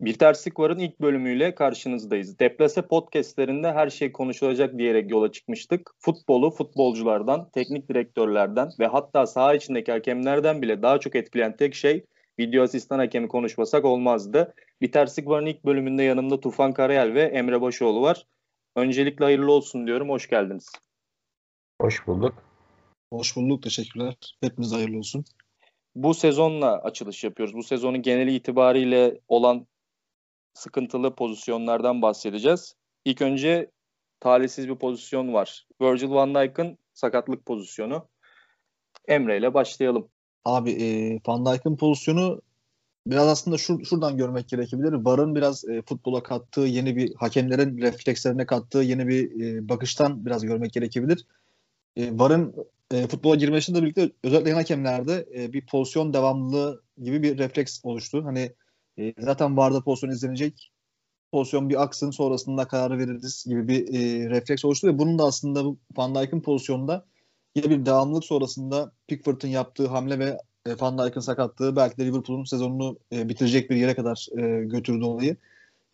Bir Terslik Var'ın ilk bölümüyle karşınızdayız. Deplase podcastlerinde her şey konuşulacak diyerek yola çıkmıştık. Futbolu futbolculardan, teknik direktörlerden ve hatta saha içindeki hakemlerden bile daha çok etkileyen tek şey video asistan hakemi konuşmasak olmazdı. Bir Terslik Var'ın ilk bölümünde yanımda Tufan Karayel ve Emre Başoğlu var. Öncelikle hayırlı olsun diyorum. Hoş geldiniz. Hoş bulduk. Hoş bulduk. Teşekkürler. Hepimiz hayırlı olsun. Bu sezonla açılış yapıyoruz. Bu sezonun geneli itibariyle olan sıkıntılı pozisyonlardan bahsedeceğiz. İlk önce talihsiz bir pozisyon var. Virgil van Dijk'ın sakatlık pozisyonu. Emre ile başlayalım. Abi e, Van Dijk'ın pozisyonu biraz aslında şur, şuradan görmek gerekebilir. VAR'ın biraz e, futbola kattığı yeni bir hakemlerin reflekslerine kattığı yeni bir e, bakıştan biraz görmek gerekebilir. E, VAR'ın e, futbola girmesiyle birlikte özellikle hakemlerde e, bir pozisyon devamlılığı gibi bir refleks oluştu. Hani e, zaten VAR'da pozisyon izlenecek. Pozisyon bir aksın sonrasında kararı veririz gibi bir e, refleks oluştu ve bunun da aslında Van Dijk'in pozisyonunda yine bir devamlılık sonrasında Pickford'un yaptığı hamle ve e, Van Dijk'in sakatlığı belki de Liverpool'un sezonunu e, bitirecek bir yere kadar e, götürdü olayı.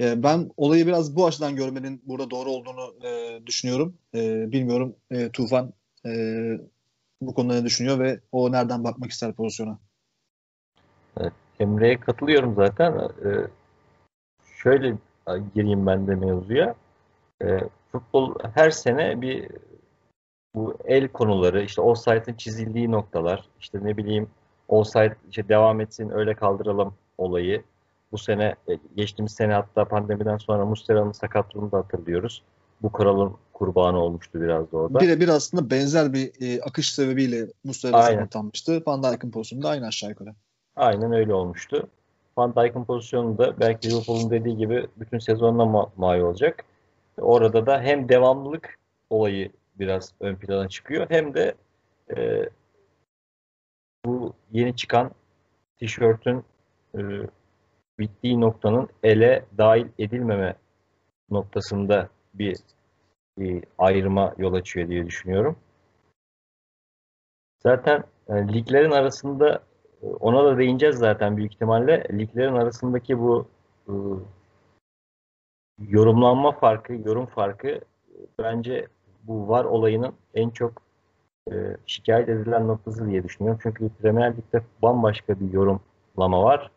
E, ben olayı biraz bu açıdan görmenin burada doğru olduğunu e, düşünüyorum. E, bilmiyorum e, Tufan e, bu konuda ne düşünüyor ve o nereden bakmak ister pozisyona? Evet, Emre'ye katılıyorum zaten. Ee, şöyle gireyim ben de mevzuya. Ee, futbol her sene bir bu el konuları, işte offside'ın çizildiği noktalar, işte ne bileyim offside işte devam etsin öyle kaldıralım olayı. Bu sene, e, geçtiğimiz sene hatta pandemiden sonra Muslera'nın sakatlığını da hatırlıyoruz. Bu kuralın kurbanı olmuştu biraz da orada. Birebir aslında benzer bir e, akış sebebiyle Muslera sakatlanmıştı. Van Dijk'ın pozisyonunda aynı aşağı yukarı. Aynen öyle olmuştu. Van Dijk'ın pozisyonu da belki Liverpool'un dediği gibi bütün sezonla ma- mal olacak. Orada da hem devamlılık olayı biraz ön plana çıkıyor hem de e, bu yeni çıkan tişörtün e, bittiği noktanın ele dahil edilmeme noktasında bir, bir ayrıma yol açıyor diye düşünüyorum. Zaten e, liglerin arasında ona da değineceğiz zaten büyük ihtimalle. Liglerin arasındaki bu e, yorumlanma farkı, yorum farkı bence bu var olayının en çok e, şikayet edilen noktası diye düşünüyorum. Çünkü Premier Lig'de bambaşka bir yorumlama var.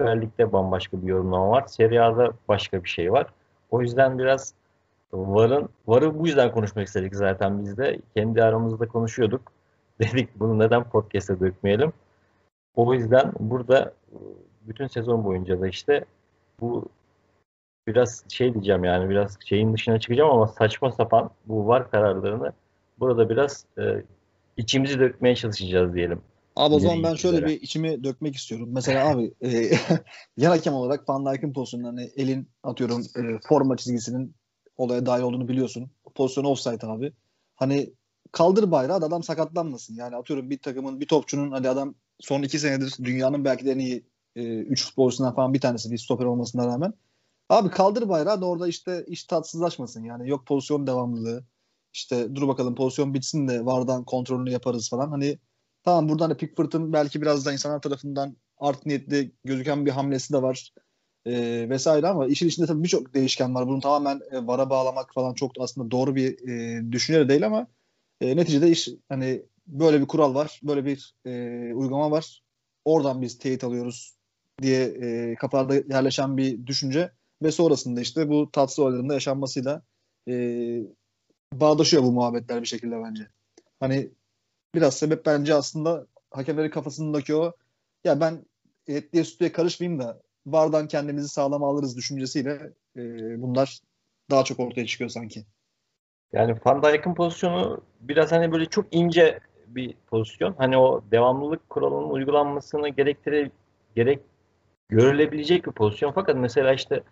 Süper Lig'de bambaşka bir yorumlama var. Serie A'da başka bir şey var. O yüzden biraz VAR'ın VAR'ı bu yüzden konuşmak istedik zaten biz de. Kendi aramızda konuşuyorduk. Dedik bunu neden podcast'e dökmeyelim. O yüzden burada bütün sezon boyunca da işte bu biraz şey diyeceğim yani biraz şeyin dışına çıkacağım ama saçma sapan bu var kararlarını burada biraz e, içimizi dökmeye çalışacağız diyelim. Abi o zaman ben şöyle bir içimi dökmek istiyorum. Mesela abi e, yan hakem olarak Van Dijk'in pozisyonunda hani elin atıyorum e, forma çizgisinin olaya dahil olduğunu biliyorsun. Pozisyon offside abi. Hani kaldır bayrağı da adam sakatlanmasın. Yani atıyorum bir takımın bir topçunun hadi adam son iki senedir dünyanın belki de en iyi e, üç futbolcusundan falan bir tanesi bir stoper olmasına rağmen. Abi kaldır bayrağı da orada işte iş tatsızlaşmasın. Yani yok pozisyon devamlılığı. İşte dur bakalım pozisyon bitsin de vardan kontrolünü yaparız falan. Hani tamam buradan da Pickford'ın belki biraz da insanlar tarafından art niyetli gözüken bir hamlesi de var. E, vesaire ama işin içinde tabii birçok değişken var. Bunu tamamen e, vara bağlamak falan çok aslında doğru bir e, düşünce değil ama e, neticede iş hani böyle bir kural var, böyle bir e, uygulama var. Oradan biz teyit alıyoruz diye e, kafalarda yerleşen bir düşünce ve sonrasında işte bu tatsız olayların yaşanmasıyla e, bağdaşıyor bu muhabbetler bir şekilde bence. Hani biraz sebep bence aslında hakemlerin kafasındaki o ya ben etliye sütüye karışmayayım da vardan kendimizi sağlam alırız düşüncesiyle e, bunlar daha çok ortaya çıkıyor sanki. Yani Van Dijk'ın pozisyonu biraz hani böyle çok ince bir pozisyon. Hani o devamlılık kuralının uygulanmasını gerektire gerek görülebilecek bir pozisyon. Fakat mesela işte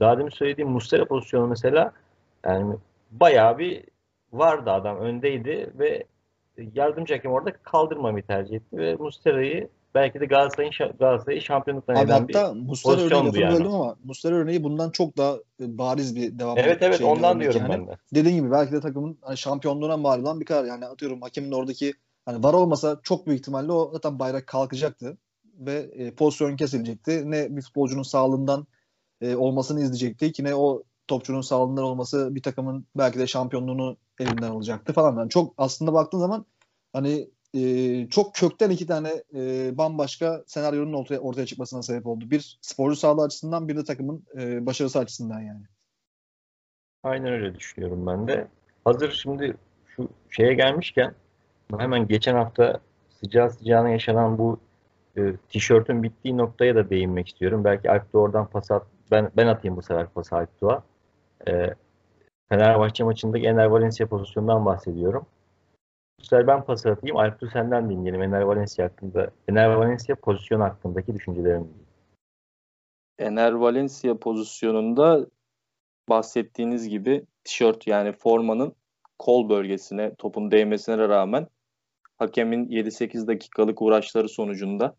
daha demin söylediğim Mustera pozisyonu mesela yani bayağı bir vardı adam öndeydi ve yardımcı hakem orada kaldırmamayı tercih etti ve Mustera'yı belki de Galatasaray'ın Galatasaray'ı şampiyonluktan Abi eden hatta Muslera örneği yani. böldüm ama Muslera örneği bundan çok daha e, bariz bir devam. Evet evet ondan diyorum yani. ben de. Dediğin gibi belki de takımın hani şampiyonluğuna mal olan bir karar. Yani atıyorum hakemin oradaki hani var olmasa çok büyük ihtimalle o zaten bayrak kalkacaktı ve e, pozisyon kesilecekti. Ne bir futbolcunun sağlığından e, olmasını izleyecektik. Yine o topçunun sağlığından olması bir takımın belki de şampiyonluğunu elinden alacaktı falan. Yani çok aslında baktığın zaman hani e, çok kökten iki tane e, bambaşka senaryonun ortaya, ortaya çıkmasına sebep oldu. Bir sporcu sağlığı açısından bir de takımın e, başarısı açısından yani. Aynen öyle düşünüyorum ben de. Hazır şimdi şu şeye gelmişken hemen geçen hafta sıcağı sıcağına yaşanan bu e, tişörtün bittiği noktaya da değinmek istiyorum. Belki Alp oradan pas at, ben, ben atayım bu sefer pas Alp Doğ'a. E, Fenerbahçe maçındaki Ener Valencia pozisyonundan bahsediyorum. Sefer ben pas atayım. Alp senden dinleyelim Ener Valencia hakkında. Ener Valencia pozisyon hakkındaki düşüncelerini. Ener Valencia pozisyonunda bahsettiğiniz gibi tişört yani formanın kol bölgesine topun değmesine rağmen hakemin 7-8 dakikalık uğraşları sonucunda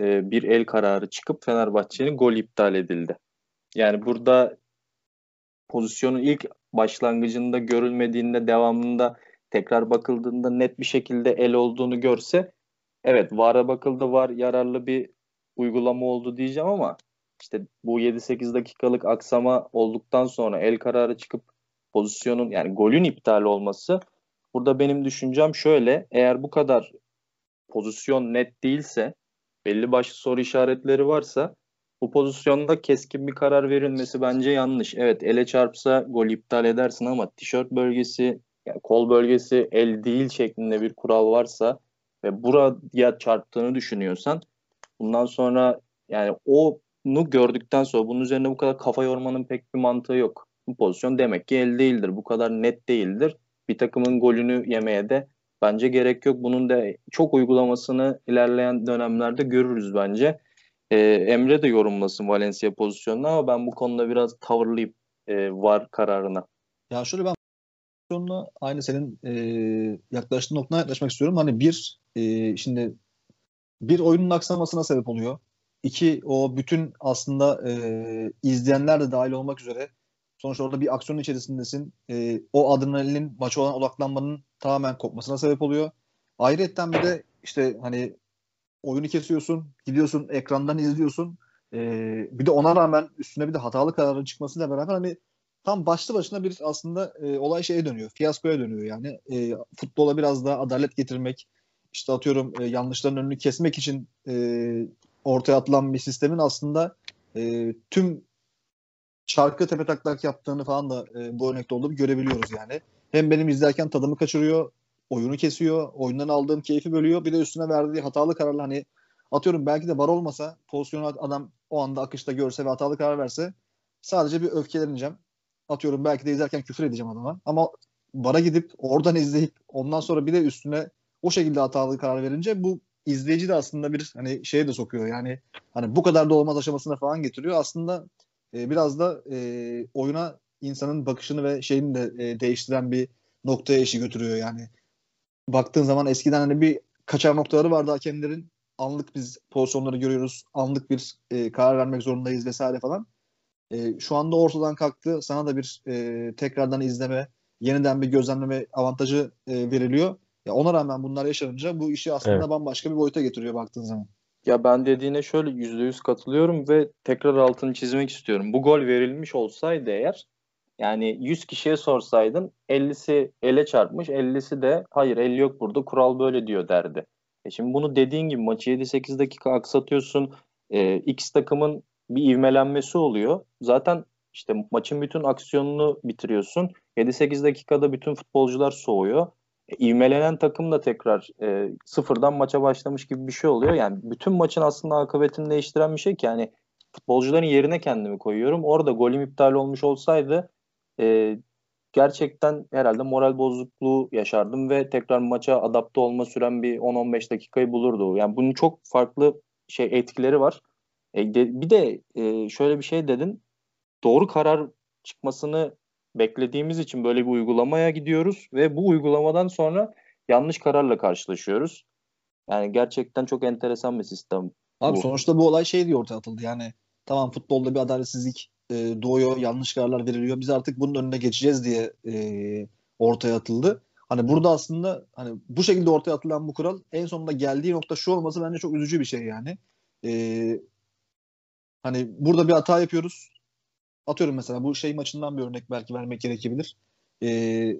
e, bir el kararı çıkıp Fenerbahçe'nin gol iptal edildi. Yani burada pozisyonun ilk başlangıcında görülmediğinde devamında tekrar bakıldığında net bir şekilde el olduğunu görse evet VAR'a bakıldı var yararlı bir uygulama oldu diyeceğim ama işte bu 7-8 dakikalık aksama olduktan sonra el kararı çıkıp pozisyonun yani golün iptal olması burada benim düşüncem şöyle eğer bu kadar pozisyon net değilse belli başlı soru işaretleri varsa bu pozisyonda keskin bir karar verilmesi bence yanlış. Evet ele çarpsa gol iptal edersin ama tişört bölgesi yani kol bölgesi el değil şeklinde bir kural varsa ve buraya çarptığını düşünüyorsan bundan sonra yani onu gördükten sonra bunun üzerine bu kadar kafa yormanın pek bir mantığı yok. Bu pozisyon demek ki el değildir. Bu kadar net değildir. Bir takımın golünü yemeye de bence gerek yok. Bunun da çok uygulamasını ilerleyen dönemlerde görürüz bence. Ee, Emre de yorumlasın Valencia pozisyonunu ama ben bu konuda biraz tavırlıyım e, var kararına. Ya şöyle ben pozisyonuna aynı senin e, yaklaştığın noktaya yaklaşmak istiyorum. Hani bir e, şimdi bir oyunun aksamasına sebep oluyor. İki o bütün aslında e, izleyenler de dahil olmak üzere sonuçta orada bir aksiyon içerisindesin. E, o adrenalinin maça olan odaklanmanın tamamen kopmasına sebep oluyor. Ayrıca bir de işte hani oyunu kesiyorsun, gidiyorsun ekrandan izliyorsun. E, bir de ona rağmen üstüne bir de hatalı kararın çıkmasıyla beraber hani tam başlı başına bir aslında e, olay şeye dönüyor. Fiyaskoya dönüyor yani. E, futbola biraz daha adalet getirmek, işte atıyorum e, yanlışların önünü kesmek için e, ortaya atılan bir sistemin aslında e, tüm çarkı tepe taklak yaptığını falan da e, bu örnekte olduğunu görebiliyoruz yani. Hem benim izlerken tadımı kaçırıyor, oyunu kesiyor, oyundan aldığım keyfi bölüyor. Bir de üstüne verdiği hatalı kararlar hani atıyorum belki de var olmasa pozisyonu adam o anda akışta görse ve hatalı karar verse sadece bir öfkeleneceğim atıyorum belki de izlerken küfür edeceğim adama. Ama bara gidip oradan izleyip ondan sonra bir de üstüne o şekilde hatalı karar verince bu izleyici de aslında bir hani şeye de sokuyor. Yani hani bu kadar da olmaz aşamasına falan getiriyor. Aslında e, biraz da e, oyuna insanın bakışını ve şeyini de e, değiştiren bir noktaya işi götürüyor yani. Baktığın zaman eskiden hani bir kaçar noktaları vardı hakemlerin. Anlık biz pozisyonları görüyoruz. Anlık bir e, karar vermek zorundayız vesaire falan. E, şu anda ortadan kalktı. Sana da bir e, tekrardan izleme, yeniden bir gözlemleme avantajı e, veriliyor. Ya ona rağmen bunlar yaşanınca bu işi aslında evet. bambaşka bir boyuta getiriyor baktığın zaman. Ya ben dediğine şöyle yüzde yüz katılıyorum ve tekrar altını çizmek istiyorum. Bu gol verilmiş olsaydı eğer yani 100 kişiye sorsaydın 50'si ele çarpmış 50'si de hayır el yok burada kural böyle diyor derdi. E şimdi bunu dediğin gibi maçı 7-8 dakika aksatıyorsun. E, X takımın bir ivmelenmesi oluyor. Zaten işte maçın bütün aksiyonunu bitiriyorsun. 7-8 dakikada bütün futbolcular soğuyor. E, ivmelenen takım da tekrar e, sıfırdan maça başlamış gibi bir şey oluyor. Yani bütün maçın aslında akıbetini değiştiren bir şey ki yani futbolcuların yerine kendimi koyuyorum. Orada golüm iptal olmuş olsaydı e, gerçekten herhalde moral bozukluğu yaşardım ve tekrar maça adapte olma süren bir 10-15 dakikayı bulurdu. Yani bunun çok farklı şey etkileri var. E, de, bir de e, şöyle bir şey dedin. Doğru karar çıkmasını beklediğimiz için böyle bir uygulamaya gidiyoruz ve bu uygulamadan sonra yanlış kararla karşılaşıyoruz. Yani gerçekten çok enteresan bir sistem. Abi bu. sonuçta bu olay şey diye ortaya atıldı. Yani tamam futbolda bir adaletsizlik e, doğuyor, yanlış kararlar veriliyor. Biz artık bunun önüne geçeceğiz diye e, ortaya atıldı. Hani burada aslında hani bu şekilde ortaya atılan bu kural en sonunda geldiği nokta şu olması bence çok üzücü bir şey yani. E, Hani burada bir hata yapıyoruz. Atıyorum mesela bu şey maçından bir örnek belki vermek gerekebilir. Ee,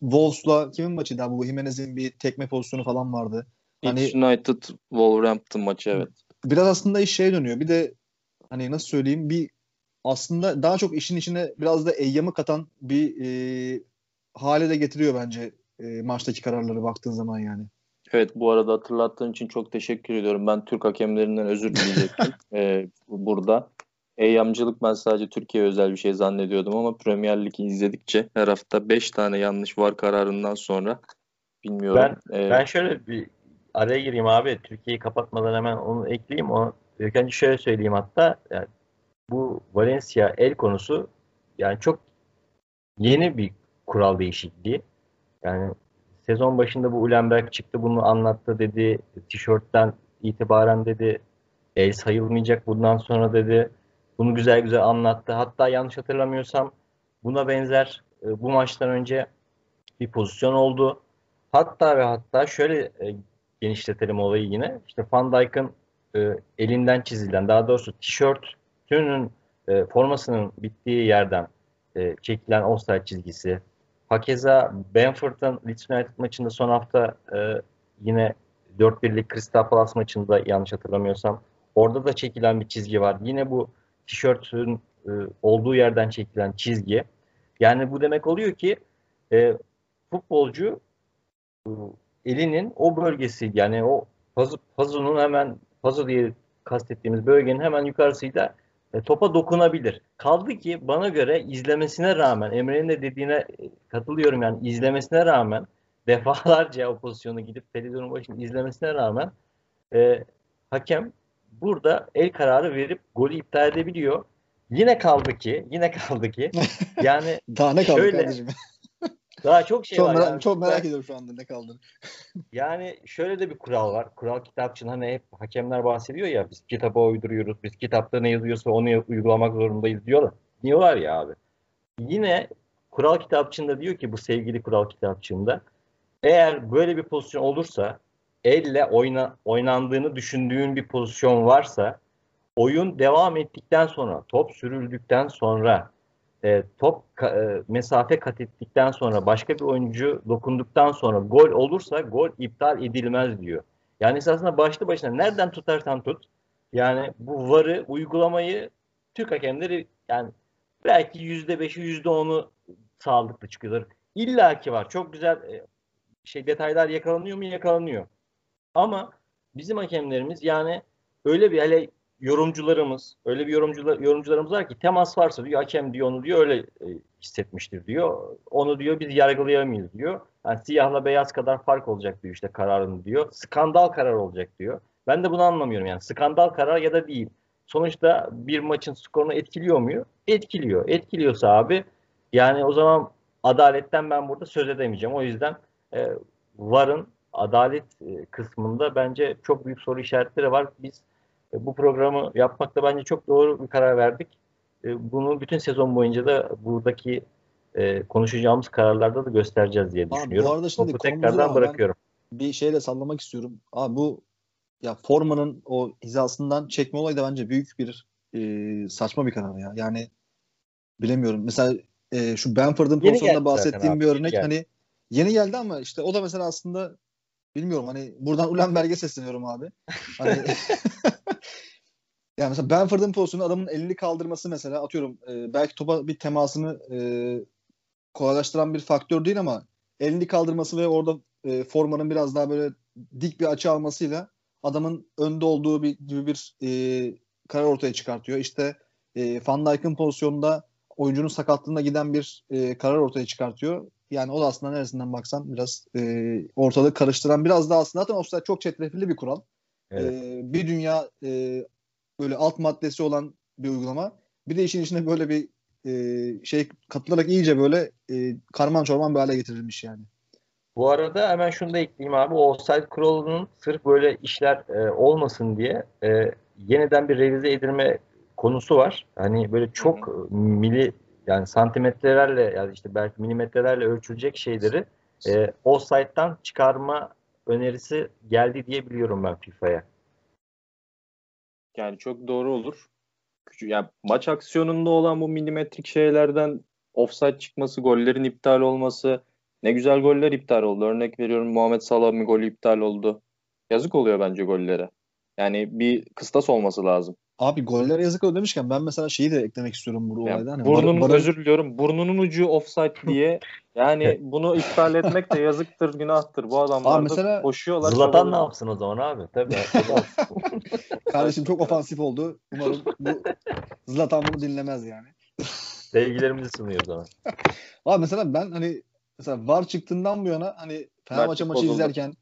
Wolves'la kimin maçıydı? Bu Jimenez'in bir tekme pozisyonu falan vardı. Hani, United Wolverhampton maçı evet. Biraz aslında iş şeye dönüyor. Bir de hani nasıl söyleyeyim bir aslında daha çok işin içine biraz da eyyamı katan bir e, hale de getiriyor bence e, maçtaki kararları baktığın zaman yani. Evet bu arada hatırlattığın için çok teşekkür ediyorum. Ben Türk hakemlerinden özür dileyecektim e, burada. Eyyamcılık ben sadece Türkiye özel bir şey zannediyordum ama Premier Lig'i izledikçe her hafta 5 tane yanlış var kararından sonra bilmiyorum. Ben, ee, ben şöyle bir araya gireyim abi. Türkiye'yi kapatmadan hemen onu ekleyeyim. O, ilk önce şöyle söyleyeyim hatta. Yani bu Valencia el konusu yani çok yeni bir kural değişikliği. Yani sezon başında bu Ulenberg çıktı bunu anlattı dedi. Tişörtten itibaren dedi el sayılmayacak bundan sonra dedi. Bunu güzel güzel anlattı. Hatta yanlış hatırlamıyorsam buna benzer e, bu maçtan önce bir pozisyon oldu. Hatta ve hatta şöyle e, genişletelim olayı yine. İşte Van Dijk'ın e, elinden çizilen daha doğrusu tişörtünün e, formasının bittiği yerden e, çekilen offside çizgisi. Hakeza Benford'un Leeds United maçında son hafta e, yine 4-1'lik Crystal Palace maçında yanlış hatırlamıyorsam orada da çekilen bir çizgi var. Yine bu tişörtün e, olduğu yerden çekilen çizgi. Yani bu demek oluyor ki e, futbolcu e, elinin o bölgesi yani o pazı, pazunun hemen pazı diye kastettiğimiz bölgenin hemen yukarısıyla e, topa dokunabilir. Kaldı ki bana göre izlemesine rağmen Emre'nin de dediğine e, katılıyorum yani izlemesine rağmen defalarca o pozisyonu gidip televizyonun başında izlemesine rağmen e, hakem burada el kararı verip golü iptal edebiliyor. Yine kaldı ki, yine kaldı ki yani daha ne kaldı şöyle, kardeşim? Daha çok şey çok var. Merak, yani. Çok merak ediyorum şu anda ne kaldı. Yani şöyle de bir kural var. Kural kitapçının hani hep hakemler bahsediyor ya biz kitaba uyduruyoruz. Biz kitapta ne yazıyorsa onu uygulamak zorundayız diyorlar. Diyorlar ya abi. Yine kural kitapçığında diyor ki bu sevgili kural kitapçığında eğer böyle bir pozisyon olursa elle oyna, oynandığını düşündüğün bir pozisyon varsa oyun devam ettikten sonra top sürüldükten sonra e, top e, mesafe kat ettikten sonra başka bir oyuncu dokunduktan sonra gol olursa gol iptal edilmez diyor. Yani esasında başlı başına nereden tutarsan tut yani bu varı uygulamayı Türk hakemleri yani belki yüzde beşi yüzde onu sağlıklı çıkıyorlar. İlla ki var. Çok güzel e, şey detaylar yakalanıyor mu? Yakalanıyor. Ama bizim hakemlerimiz yani öyle bir hele yorumcularımız, öyle bir yorumcular, yorumcularımız var ki temas varsa diyor hakem diyor onu diyor öyle e, hissetmiştir diyor. Onu diyor biz yargılayamayız diyor. Yani siyahla beyaz kadar fark olacak diyor işte kararını diyor. Skandal karar olacak diyor. Ben de bunu anlamıyorum yani. Skandal karar ya da değil. Sonuçta bir maçın skorunu etkiliyor mu? Etkiliyor. Etkiliyorsa abi yani o zaman adaletten ben burada söz edemeyeceğim. O yüzden e, VAR'ın adalet e, kısmında bence çok büyük soru işaretleri var. Biz bu programı yapmakta bence çok doğru bir karar verdik. E, bunu bütün sezon boyunca da buradaki konuşacağımız kararlarda da göstereceğiz diye düşünüyorum. Abi, bu arada şimdi Topu tekrardan bırakıyorum. Bir şeyle sallamak istiyorum. Abi bu ya formanın o hizasından çekme olayı da bence büyük bir e, saçma bir karar ya. Yani bilemiyorum. Mesela e, şu Benford'un pozisyonunda bahsettiğim bir örnek hani yeni geldi ama işte o da mesela aslında bilmiyorum hani buradan Ulenberg'e sesleniyorum abi. Hani yani mesela Benford'un pozisyonu adamın elini kaldırması mesela atıyorum e, belki topa bir temasını e, kolaylaştıran bir faktör değil ama elini kaldırması ve orada e, formanın biraz daha böyle dik bir açı almasıyla adamın önde olduğu bir gibi bir e, karar ortaya çıkartıyor. İşte e, Van Dijk'ın pozisyonunda oyuncunun sakatlığına giden bir e, karar ortaya çıkartıyor. Yani o da aslında neresinden baksan biraz e, ortalığı karıştıran biraz da aslında zaten offside çok çetrefilli bir kural. Evet. E, bir dünya e, böyle alt maddesi olan bir uygulama. Bir de işin içine böyle bir e, şey katılarak iyice böyle e, karman çorman bir hale getirilmiş yani. Bu arada hemen şunu da ekleyeyim abi. O offside kuralının sırf böyle işler e, olmasın diye e, yeniden bir revize edilme konusu var. Hani böyle çok Hı-hı. mili yani santimetrelerle yani işte belki milimetrelerle ölçülecek şeyleri e, offside'dan çıkarma önerisi geldi diye biliyorum ben FIFA'ya. Yani çok doğru olur. Küçük, yani maç aksiyonunda olan bu milimetrik şeylerden offside çıkması, gollerin iptal olması ne güzel goller iptal oldu. Örnek veriyorum Muhammed Salah'ın golü iptal oldu. Yazık oluyor bence gollere. Yani bir kıstas olması lazım. Abi gollere yazık oldu demişken ben mesela şeyi de eklemek istiyorum bu Yani olayda. Hani burnunun Bar- Barın- özür diliyorum. Burnunun ucu offside diye yani bunu iptal etmek de yazıktır, günahtır. Bu adamlar Abi mesela- koşuyorlar. Zlatan ne yapsın o zaman abi? Tabii. Kardeşim çok ofansif oldu. Umarım bu Zlatan bunu dinlemez yani. Sevgilerimizi sunuyoruz ona. Abi mesela ben hani mesela VAR çıktığından bu yana hani Fenerbahçe maçı bozuldu. izlerken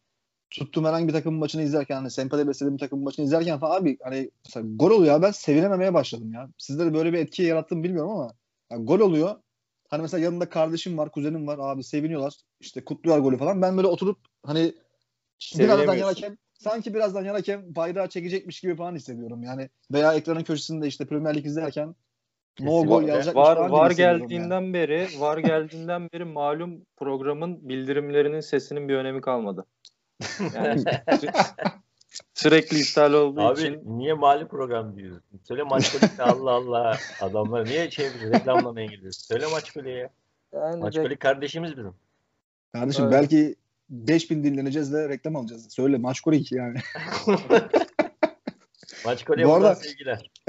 tuttuğum herhangi bir takım maçını izlerken hani sempati beslediğim takım maçını izlerken falan abi hani mesela gol oluyor ya ben sevinememeye başladım ya. Sizde de böyle bir etki yarattım bilmiyorum ama yani gol oluyor. Hani mesela yanında kardeşim var, kuzenim var. Abi seviniyorlar. işte kutluyorlar golü falan. Ben böyle oturup hani birazdan yan hakem sanki birazdan yan hakem bayrağı çekecekmiş gibi falan hissediyorum. Yani veya ekranın köşesinde işte Premier Lig izlerken no gol yazacakmış Var var geldiğinden beri, var geldiğinden beri malum programın bildirimlerinin sesinin bir önemi kalmadı. Yani sü- sürekli iptal olduğu Abi için niye mali program diyorsun? Söyle maç golü Allah Allah. Adamlar niye şey reklamlamaya gidiyorsun? Söyle maç golü ya. yani Maç de- golü kardeşimiz bizim. Kardeşim Evet. belki 5000 dinleneceğiz ve reklam alacağız. Söyle maç iki yani. Maç buradan arada- sevgiler.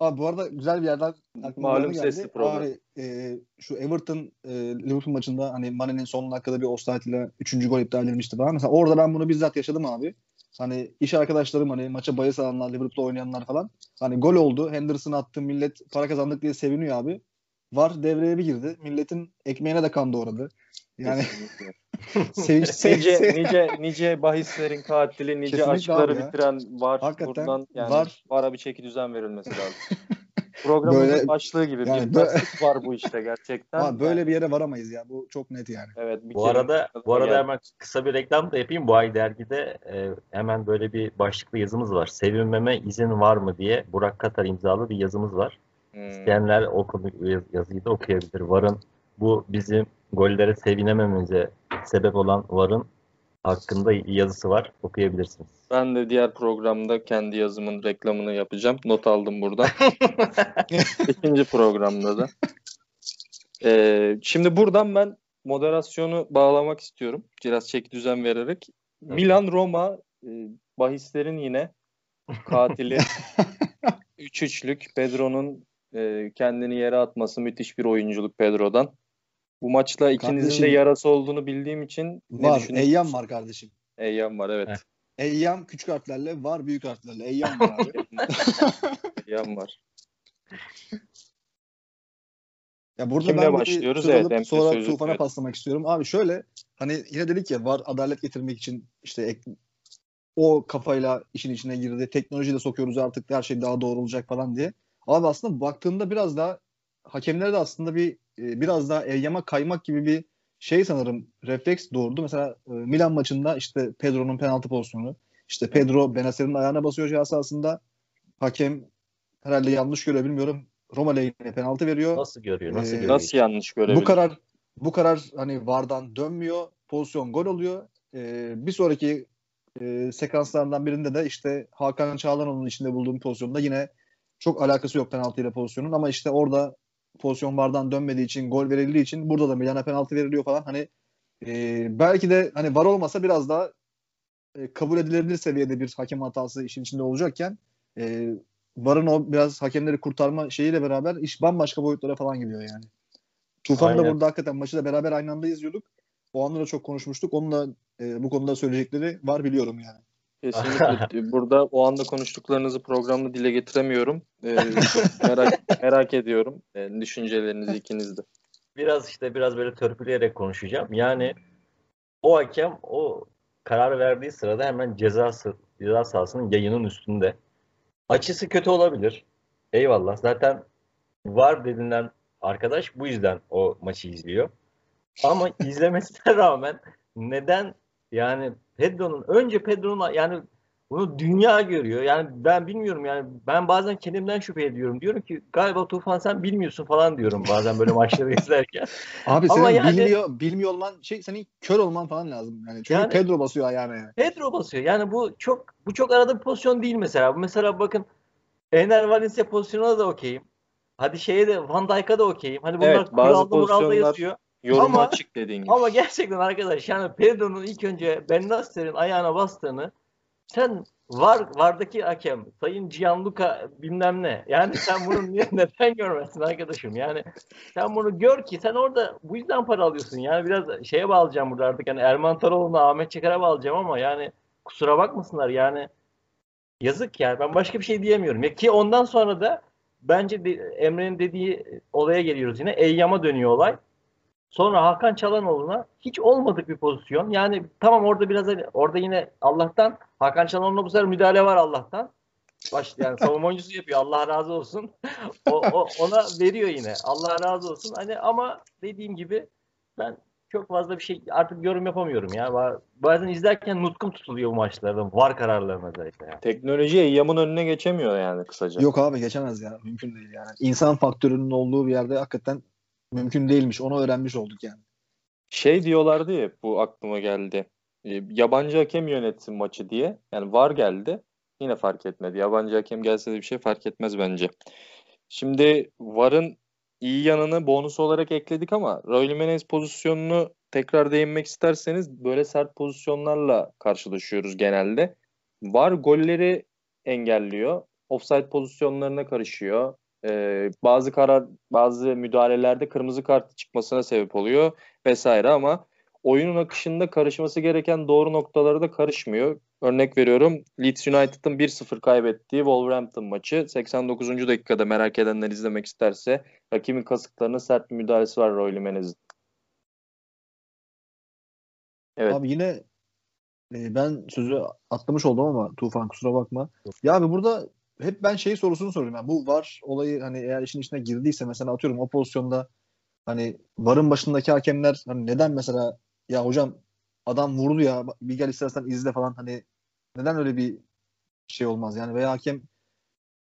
Abi bu arada güzel bir yerden Malum sesli program. Abi, e, şu Everton e, Liverpool maçında hani Mane'nin son dakikada bir offside ile 3. gol iptal edilmişti falan. Mesela orada ben bunu bizzat yaşadım abi. Hani iş arkadaşlarım hani maça bahis alanlar, Liverpool'da oynayanlar falan. Hani gol oldu. Henderson attı. Millet para kazandık diye seviniyor abi. Var devreye bir girdi. Milletin ekmeğine de kan doğradı. Yani sevinç, sevinç, nice, nice, nice bahislerin katili, nice Kesinlikle aşkları bitiren var. Hakikaten Buradan yani var. vara bir çeki düzen verilmesi lazım. Programın Böyle- başlığı gibi yani bir böyle- var bu işte gerçekten. Abi böyle Yani, bir yere varamayız ya. Bu çok net yani. evet, bir Bu arada bu arada Gel. hemen kısa bir reklam da yapayım. Bu ay dergide e, hemen böyle bir başlıklı yazımız var. Sevinmeme izin var mı diye Burak Katar imzalı bir yazımız var. Hmm. İsteyenler o konu yazıyı da okuyabilir. Varın bu bizim gollere sevinemememize sebep olan Varın hakkında yazısı var. Okuyabilirsiniz. Ben de diğer programda kendi yazımın reklamını yapacağım. Not aldım buradan. İkinci programda da. Ee, şimdi buradan ben moderasyonu bağlamak istiyorum. Biraz çek düzen vererek. Milan Roma e, bahislerin yine katili 3-3'lük Pedro'nun e, kendini yere atması müthiş bir oyunculuk Pedro'dan. Bu maçla ikinizin de Kardeşim- yarası olduğunu bildiğim için ne Var. Eyyam var kardeşim. Eyyam var evet. Heh. Eyyam küçük harflerle var büyük harflerle. Eyyam var abi. Eyyam var. Ya burada Kimle ben başlıyoruz? söz Evet, sonra sözü Tufan'a evet. paslamak istiyorum. Abi şöyle hani yine dedik ya var adalet getirmek için işte ek- o kafayla işin içine girdi. Teknolojiyi de sokuyoruz artık her şey daha doğru olacak falan diye. Abi aslında baktığında biraz daha hakemlere de aslında bir e, biraz daha eyyama kaymak gibi bir şey sanırım refleks doğurdu. Mesela e, Milan maçında işte Pedro'nun penaltı pozisyonu. İşte Pedro Benacer'in ayağına basıyor ceza sahasında. Hakem herhalde yanlış görüyor bilmiyorum. Roma lehine penaltı veriyor. Nasıl görüyor? Nasıl Ee, görüyor? Nasıl yanlış görebilir? Bu karar bu karar hani VAR'dan dönmüyor. Pozisyon gol oluyor. Ee, bir sonraki e, sekanslardan birinde de işte Hakan Çağlanoğlu'nun içinde bulduğum pozisyonda yine çok alakası yok penaltıyla pozisyonun ama işte orada pozisyon VAR'dan dönmediği için gol verildiği için burada da Milan'a penaltı veriliyor falan. Hani e, belki de hani VAR olmasa biraz daha e, kabul edilebilir seviyede bir hakem hatası işin içinde olacakken e, VAR'ın o biraz hakemleri kurtarma şeyiyle beraber iş bambaşka boyutlara falan gidiyor yani. Tufan'da Aynen. burada hakikaten maçı da beraber aynı anda izliyorduk. O anda da çok konuşmuştuk. Onun da e, bu konuda söyleyecekleri var biliyorum yani. Kesinlikle. Burada o anda konuştuklarınızı programda dile getiremiyorum. Ee, merak, merak ediyorum ee, düşüncelerinizi ikiniz de. biraz işte biraz böyle törpüleyerek konuşacağım. Yani o hakem o karar verdiği sırada hemen ceza, ceza sahasının yayının üstünde. Açısı kötü olabilir. Eyvallah. Zaten var denilen arkadaş bu yüzden o maçı izliyor. Ama izlemesine rağmen neden yani Pedro'nun önce Pedro'nun yani Bunu dünya görüyor. Yani ben bilmiyorum yani ben bazen kendimden şüphe ediyorum. Diyorum ki galiba Tufan sen bilmiyorsun falan diyorum bazen böyle maçları izlerken. Abi senin yani, bilmiyor, bilmiyor olman şey senin kör olman falan lazım. Yani çünkü yani, Pedro basıyor ayağına yani. Pedro basıyor. Yani bu çok bu çok arada bir pozisyon değil mesela. Mesela bakın Ener Valencia pozisyonuna da okeyim. Hadi şeye de Van Dijk'a da okeyim. Hani bunlar evet, bazı kuralda yazıyor. Yorum ama, açık dediğin gibi. Ama gerçekten arkadaş yani Pedro'nun ilk önce Ben Nasser'in ayağına bastığını sen var vardaki hakem Sayın Gianluca bilmem ne. Yani sen bunu niye neden görmezsin arkadaşım? Yani sen bunu gör ki sen orada bu yüzden para alıyorsun. Yani biraz şeye bağlayacağım burada artık. Yani Erman Toroğlu'na Ahmet Çekar'a bağlayacağım ama yani kusura bakmasınlar yani yazık yani ben başka bir şey diyemiyorum. Ya ki ondan sonra da bence de, Emre'nin dediği olaya geliyoruz yine. Eyyam'a dönüyor olay. Sonra Hakan Çalanoğlu'na hiç olmadık bir pozisyon. Yani tamam orada biraz hani, orada yine Allah'tan Hakan Çalanoğlu'na bu sefer müdahale var Allah'tan. Baş, yani savunma oyuncusu yapıyor. Allah razı olsun. o, o, ona veriyor yine. Allah razı olsun. Hani ama dediğim gibi ben çok fazla bir şey artık yorum yapamıyorum ya. Bazen izlerken nutkum tutuluyor bu maçlarda. Var kararlarına özellikle. Yani. Teknoloji Eyyam'ın önüne geçemiyor yani kısaca. Yok abi geçemez ya. Mümkün değil yani. İnsan faktörünün olduğu bir yerde hakikaten mümkün değilmiş. Onu öğrenmiş olduk yani. Şey diyorlardı ya bu aklıma geldi. E, yabancı hakem yönetsin maçı diye. Yani var geldi. Yine fark etmedi. Yabancı hakem gelse de bir şey fark etmez bence. Şimdi VAR'ın iyi yanını bonus olarak ekledik ama Raul Jimenez pozisyonunu tekrar değinmek isterseniz böyle sert pozisyonlarla karşılaşıyoruz genelde. VAR golleri engelliyor. Offside pozisyonlarına karışıyor e, bazı karar bazı müdahalelerde kırmızı kart çıkmasına sebep oluyor vesaire ama oyunun akışında karışması gereken doğru noktaları da karışmıyor. Örnek veriyorum Leeds United'ın 1-0 kaybettiği Wolverhampton maçı 89. dakikada merak edenler izlemek isterse rakibin kasıklarına sert bir müdahalesi var Roy Jimenez'in. Evet. Abi yine e, ben sözü atlamış oldum ama Tufan kusura bakma. Ya abi burada hep ben şey sorusunu soruyorum. Yani bu var olayı hani eğer işin içine girdiyse mesela atıyorum o pozisyonda hani varın başındaki hakemler hani neden mesela ya hocam adam vurdu ya bir gel istersen izle falan hani neden öyle bir şey olmaz yani veya hakem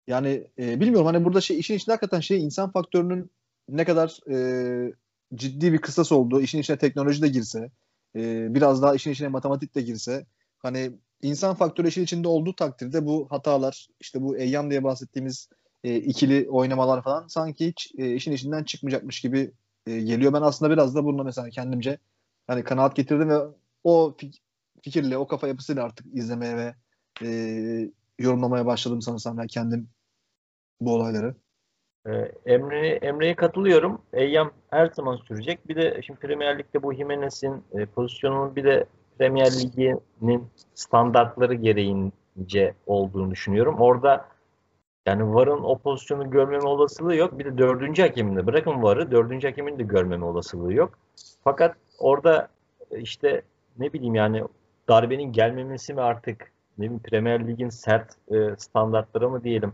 yani e, bilmiyorum hani burada şey işin içinde hakikaten şey insan faktörünün ne kadar e, ciddi bir kısas olduğu, işin içine teknoloji de girse, e, biraz daha işin içine matematik de girse hani insan faktörü işin içinde olduğu takdirde bu hatalar işte bu Eyyam diye bahsettiğimiz e, ikili oynamalar falan sanki hiç e, işin içinden çıkmayacakmış gibi e, geliyor. Ben aslında biraz da bununla mesela kendimce hani kanaat getirdim ve o fik- fikirle, o kafa yapısıyla artık izlemeye ve e, yorumlamaya başladım sanırsam ben kendim bu olayları. Ee, Emre Emre'ye katılıyorum. Eyyam her zaman sürecek. Bir de şimdi Premier Lig'de bu Jimenez'in e, pozisyonunun bir de Premier Ligi'nin standartları gereğince olduğunu düşünüyorum. Orada yani VAR'ın o pozisyonu görmeme olasılığı yok. Bir de dördüncü hakemin de bırakın VAR'ı dördüncü hakemin de görmeme olasılığı yok. Fakat orada işte ne bileyim yani darbenin gelmemesi mi artık ne bileyim Premier Lig'in sert e, standartları mı diyelim.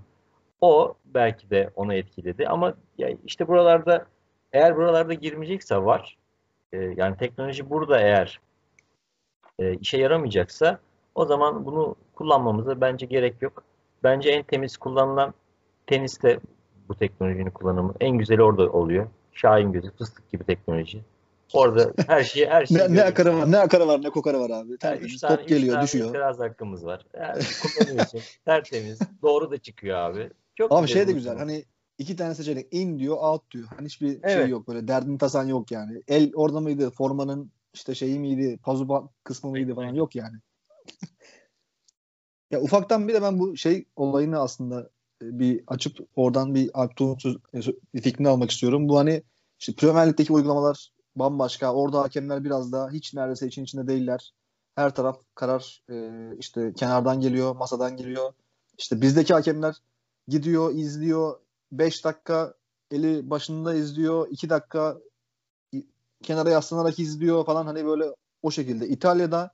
O belki de ona etkiledi ama ya işte buralarda eğer buralarda girmeyecekse var. E, yani teknoloji burada eğer e, işe yaramayacaksa o zaman bunu kullanmamıza bence gerek yok. Bence en temiz kullanılan teniste bu teknolojinin kullanımı. En güzeli orada oluyor. Şahin gözü, fıstık gibi teknoloji. Orada her şeyi her şeyi ne, ne akarı var, ne akarı var, ne kokarı var abi. Tertemiz, yani top geliyor, tane düşüyor. Biraz hakkımız var. Yani kullanıyorsun. tertemiz. Doğru da çıkıyor abi. Çok abi şey de güzel. Hani iki tane seçenek in diyor, out diyor. Hani hiçbir şey evet. şey yok böyle. Derdin tasan yok yani. El orada mıydı? Formanın işte şeyi miydi, pazu kısmı mıydı falan yok yani. ya ufaktan bir de ben bu şey olayını aslında e, bir açıp oradan bir Alptuğ'un e, fikrini almak istiyorum. Bu hani işte Premier Lig'deki uygulamalar bambaşka. Orada hakemler biraz daha hiç neredeyse için içinde değiller. Her taraf karar e, işte kenardan geliyor, masadan geliyor. İşte bizdeki hakemler gidiyor, izliyor. 5 dakika eli başında izliyor. 2 dakika kenara yaslanarak izliyor falan hani böyle o şekilde. İtalya'da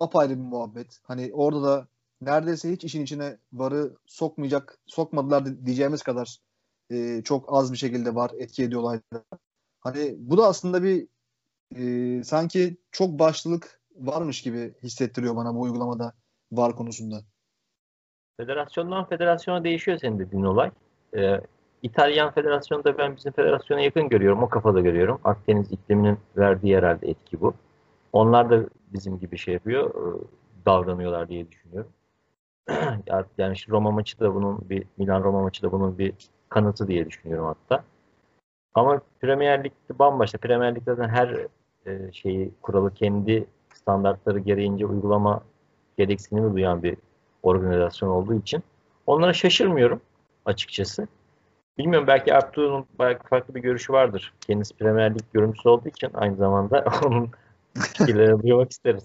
apayrı bir muhabbet. Hani orada da neredeyse hiç işin içine varı sokmayacak, sokmadılar diyeceğimiz kadar e, çok az bir şekilde var etki ediyorlar. Hani bu da aslında bir e, sanki çok başlılık varmış gibi hissettiriyor bana bu uygulamada var konusunda. federasyondan federasyona değişiyor senin dediğin olay. Ee, İtalyan federasyonu da ben bizim federasyona yakın görüyorum. O kafada görüyorum. Akdeniz ikliminin verdiği herhalde etki bu. Onlar da bizim gibi şey yapıyor, e, davranıyorlar diye düşünüyorum. yani işte Roma maçı da bunun bir Milan Roma maçı da bunun bir kanıtı diye düşünüyorum hatta. Ama Premier Lig'de bambaşka. Premier Lig'de zaten her e, şeyi kuralı kendi standartları gereğince uygulama gereksinimi duyan bir organizasyon olduğu için onlara şaşırmıyorum açıkçası. Bilmiyorum belki belki farklı bir görüşü vardır. Kendisi Premier Lig yorumcusu olduğu için aynı zamanda onun fikirlerini duymak isteriz.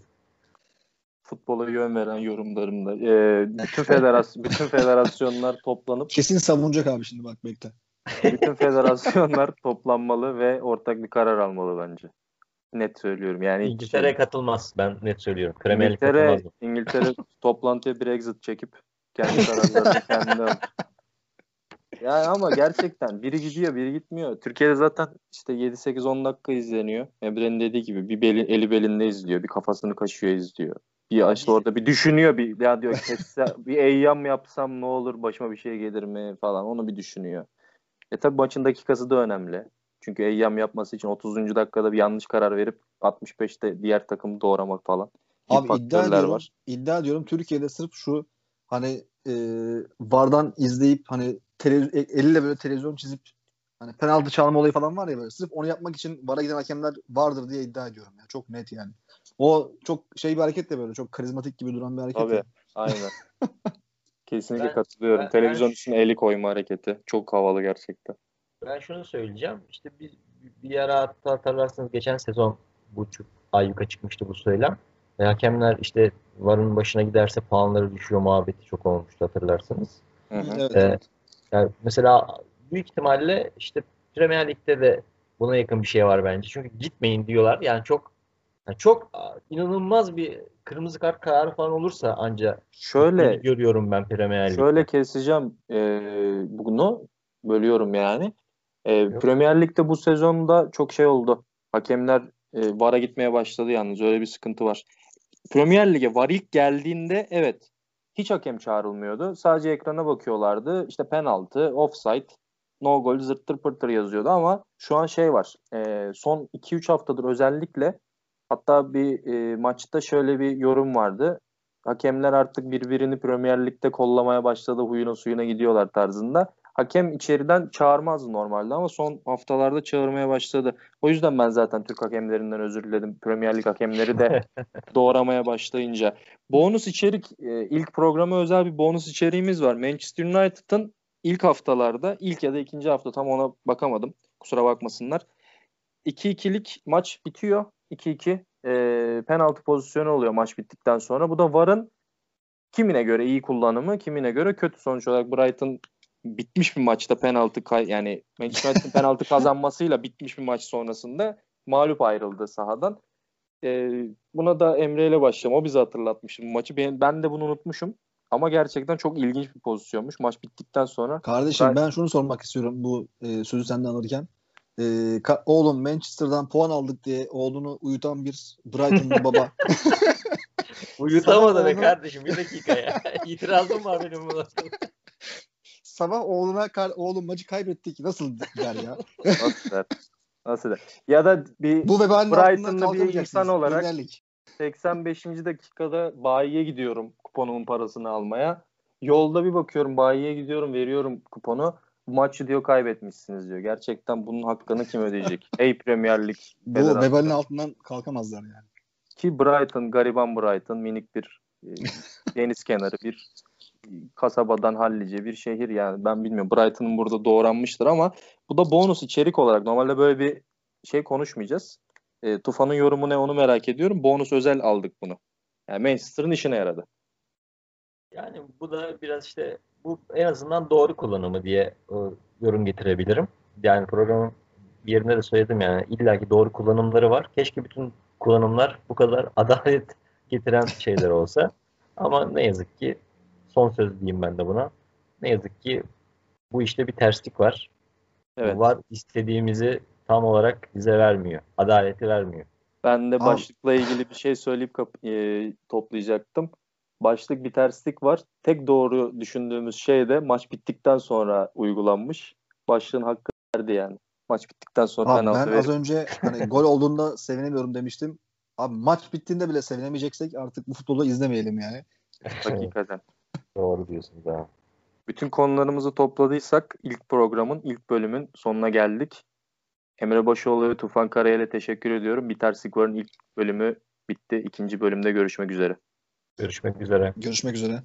Futbola yön veren yorumlarımda. Ee, bütün federasyon bütün federasyonlar toplanıp Kesin savunacak abi şimdi bak bekle. bütün federasyonlar toplanmalı ve ortak bir karar almalı bence. Net söylüyorum. Yani İngiltere katılmaz. Ben net söylüyorum. Premier Lig İngiltere, katılmaz. İngiltere toplantıya bir exit çekip kendi kararlarını kendi alır. Yani ama gerçekten biri gidiyor biri gitmiyor. Türkiye'de zaten işte 7-8-10 dakika izleniyor. Emre'nin dediği gibi bir beli, eli belinde izliyor. Bir kafasını kaşıyor izliyor. Bir işte orada bir düşünüyor bir ya diyor kesse, bir eyyam yapsam ne olur başıma bir şey gelir mi falan onu bir düşünüyor. E tabi maçın dakikası da önemli. Çünkü eyyam yapması için 30. dakikada bir yanlış karar verip 65'te diğer takımı doğramak falan. Abi iddia ediyorum, var. iddia ediyorum Türkiye'de sırf şu hani e, VAR'dan izleyip hani televiz- e- eliyle böyle televizyon çizip hani penaltı çalma olayı falan var ya böyle sırf onu yapmak için VAR'a giden hakemler vardır diye iddia ediyorum ya. Çok net yani. O çok şey bir hareket de böyle çok karizmatik gibi duran bir hareket. Tabii. ya. Aynen. Kesinlikle Ben- katılıyorum. ben- Televizyon ben- üstüne eli koyma hareketi. Çok havalı gerçekten. Ben şunu söyleyeceğim. İşte bir, bir ara hatta hatırlarsınız geçen sezon bu çok ayyuka çıkmıştı bu söylem. E, hakemler işte varın başına giderse puanları düşüyor muhabbeti çok olmuştu hatırlarsınız. Hı hı. Evet, Ee, evet. Yani mesela büyük ihtimalle işte Premier Lig'de de buna yakın bir şey var bence. Çünkü gitmeyin diyorlar. Yani çok yani çok inanılmaz bir kırmızı kart kararı falan olursa ancak Şöyle görüyorum ben Premier Lig'de. şöyle keseceğim e, bunu. Bölüyorum yani. E, Yok. Premier Lig'de bu sezonda çok şey oldu. Hakemler e, VAR'a gitmeye başladı yalnız. Öyle bir sıkıntı var. Premier Lig'e VAR ilk geldiğinde evet hiç hakem çağrılmıyordu. Sadece ekrana bakıyorlardı. İşte penaltı, offside, no goal, zırttır pırtır yazıyordu ama şu an şey var. E, son 2-3 haftadır özellikle hatta bir e, maçta şöyle bir yorum vardı. Hakemler artık birbirini Premier Lig'de kollamaya başladı. Huyuna suyuna gidiyorlar tarzında. Hakem içeriden çağırmazdı normalde ama son haftalarda çağırmaya başladı. O yüzden ben zaten Türk hakemlerinden özür diledim. Premier Lig hakemleri de doğramaya başlayınca. Bonus içerik e, ilk programa özel bir bonus içeriğimiz var. Manchester United'ın ilk haftalarda ilk ya da ikinci hafta tam ona bakamadım. Kusura bakmasınlar. 2-2'lik maç bitiyor. 2-2 e, penaltı pozisyonu oluyor maç bittikten sonra. Bu da VAR'ın kimine göre iyi kullanımı, kimine göre kötü. Sonuç olarak Brighton bitmiş bir maçta penaltı kay yani Manchester United'ın penaltı kazanmasıyla bitmiş bir maç sonrasında mağlup ayrıldı sahadan. E, buna da Emre ile başlayalım. O bize hatırlatmıştı bu maçı. Ben, ben de bunu unutmuşum. Ama gerçekten çok ilginç bir pozisyonmuş. Maç bittikten sonra Kardeşim Ben- ben şunu sormak istiyorum bu e, sözü senden alırken. E, ka- oğlum Manchester'dan puan aldık diye oğlunu uyutan bir Brighton'lı baba. Uyutamadı be kardeşim bir dakika ya. İtirazım var benim buna. Sabah oğluna kar- oğlum maçı kaybettik nasıl der ya? nasıl der? Nasıl der? Ya da bir Bu vebalin Brighton'lı altından bir insan olarak- Lig. 85. dakikada bayiye gidiyorum kuponumun parasını almaya. Yolda bir bakıyorum bayiye gidiyorum veriyorum kuponu. Bu maçı diyor kaybetmişsiniz diyor. Gerçekten bunun hakkını kim ödeyecek? Ey Premier Lig Bu vebalin altından kalkamazlar yani. Ki Brighton, gariban Brighton minik bir e, deniz kenarı bir kasabadan hallice bir şehir yani ben bilmiyorum Brighton'ın burada doğranmıştır ama bu da bonus içerik olarak normalde böyle bir şey konuşmayacağız. E, Tufan'ın yorumu ne onu merak ediyorum. Bonus özel aldık bunu. Yani Manchester'ın işine yaradı. Yani bu da biraz işte bu en azından doğru kullanımı diye e, yorum getirebilirim. Yani programın bir yerinde de söyledim yani illaki doğru kullanımları var. Keşke bütün kullanımlar bu kadar adalet getiren şeyler olsa. Ama ne yazık ki son söz diyeyim ben de buna. Ne yazık ki bu işte bir terslik var. Evet. Var istediğimizi tam olarak bize vermiyor. Adaleti vermiyor. Ben de başlıkla ilgili bir şey söyleyip kap- e, toplayacaktım. başlık bir terslik var. Tek doğru düşündüğümüz şey de maç bittikten sonra uygulanmış. Başlığın hakkı verdi yani. Maç bittikten sonra Abi penaltı ben verip- az önce hani gol olduğunda sevinemiyorum demiştim. Abi maç bittiğinde bile sevinemeyeceksek artık bu futbolu izlemeyelim yani. Hakikaten. Doğru diyorsunuz abi. Bütün konularımızı topladıysak ilk programın, ilk bölümün sonuna geldik. Emre Başoğlu ve Tufan Karayel'e teşekkür ediyorum. Bir Terslik Var'ın ilk bölümü bitti. İkinci bölümde görüşmek üzere. Görüşmek üzere. Görüşmek üzere.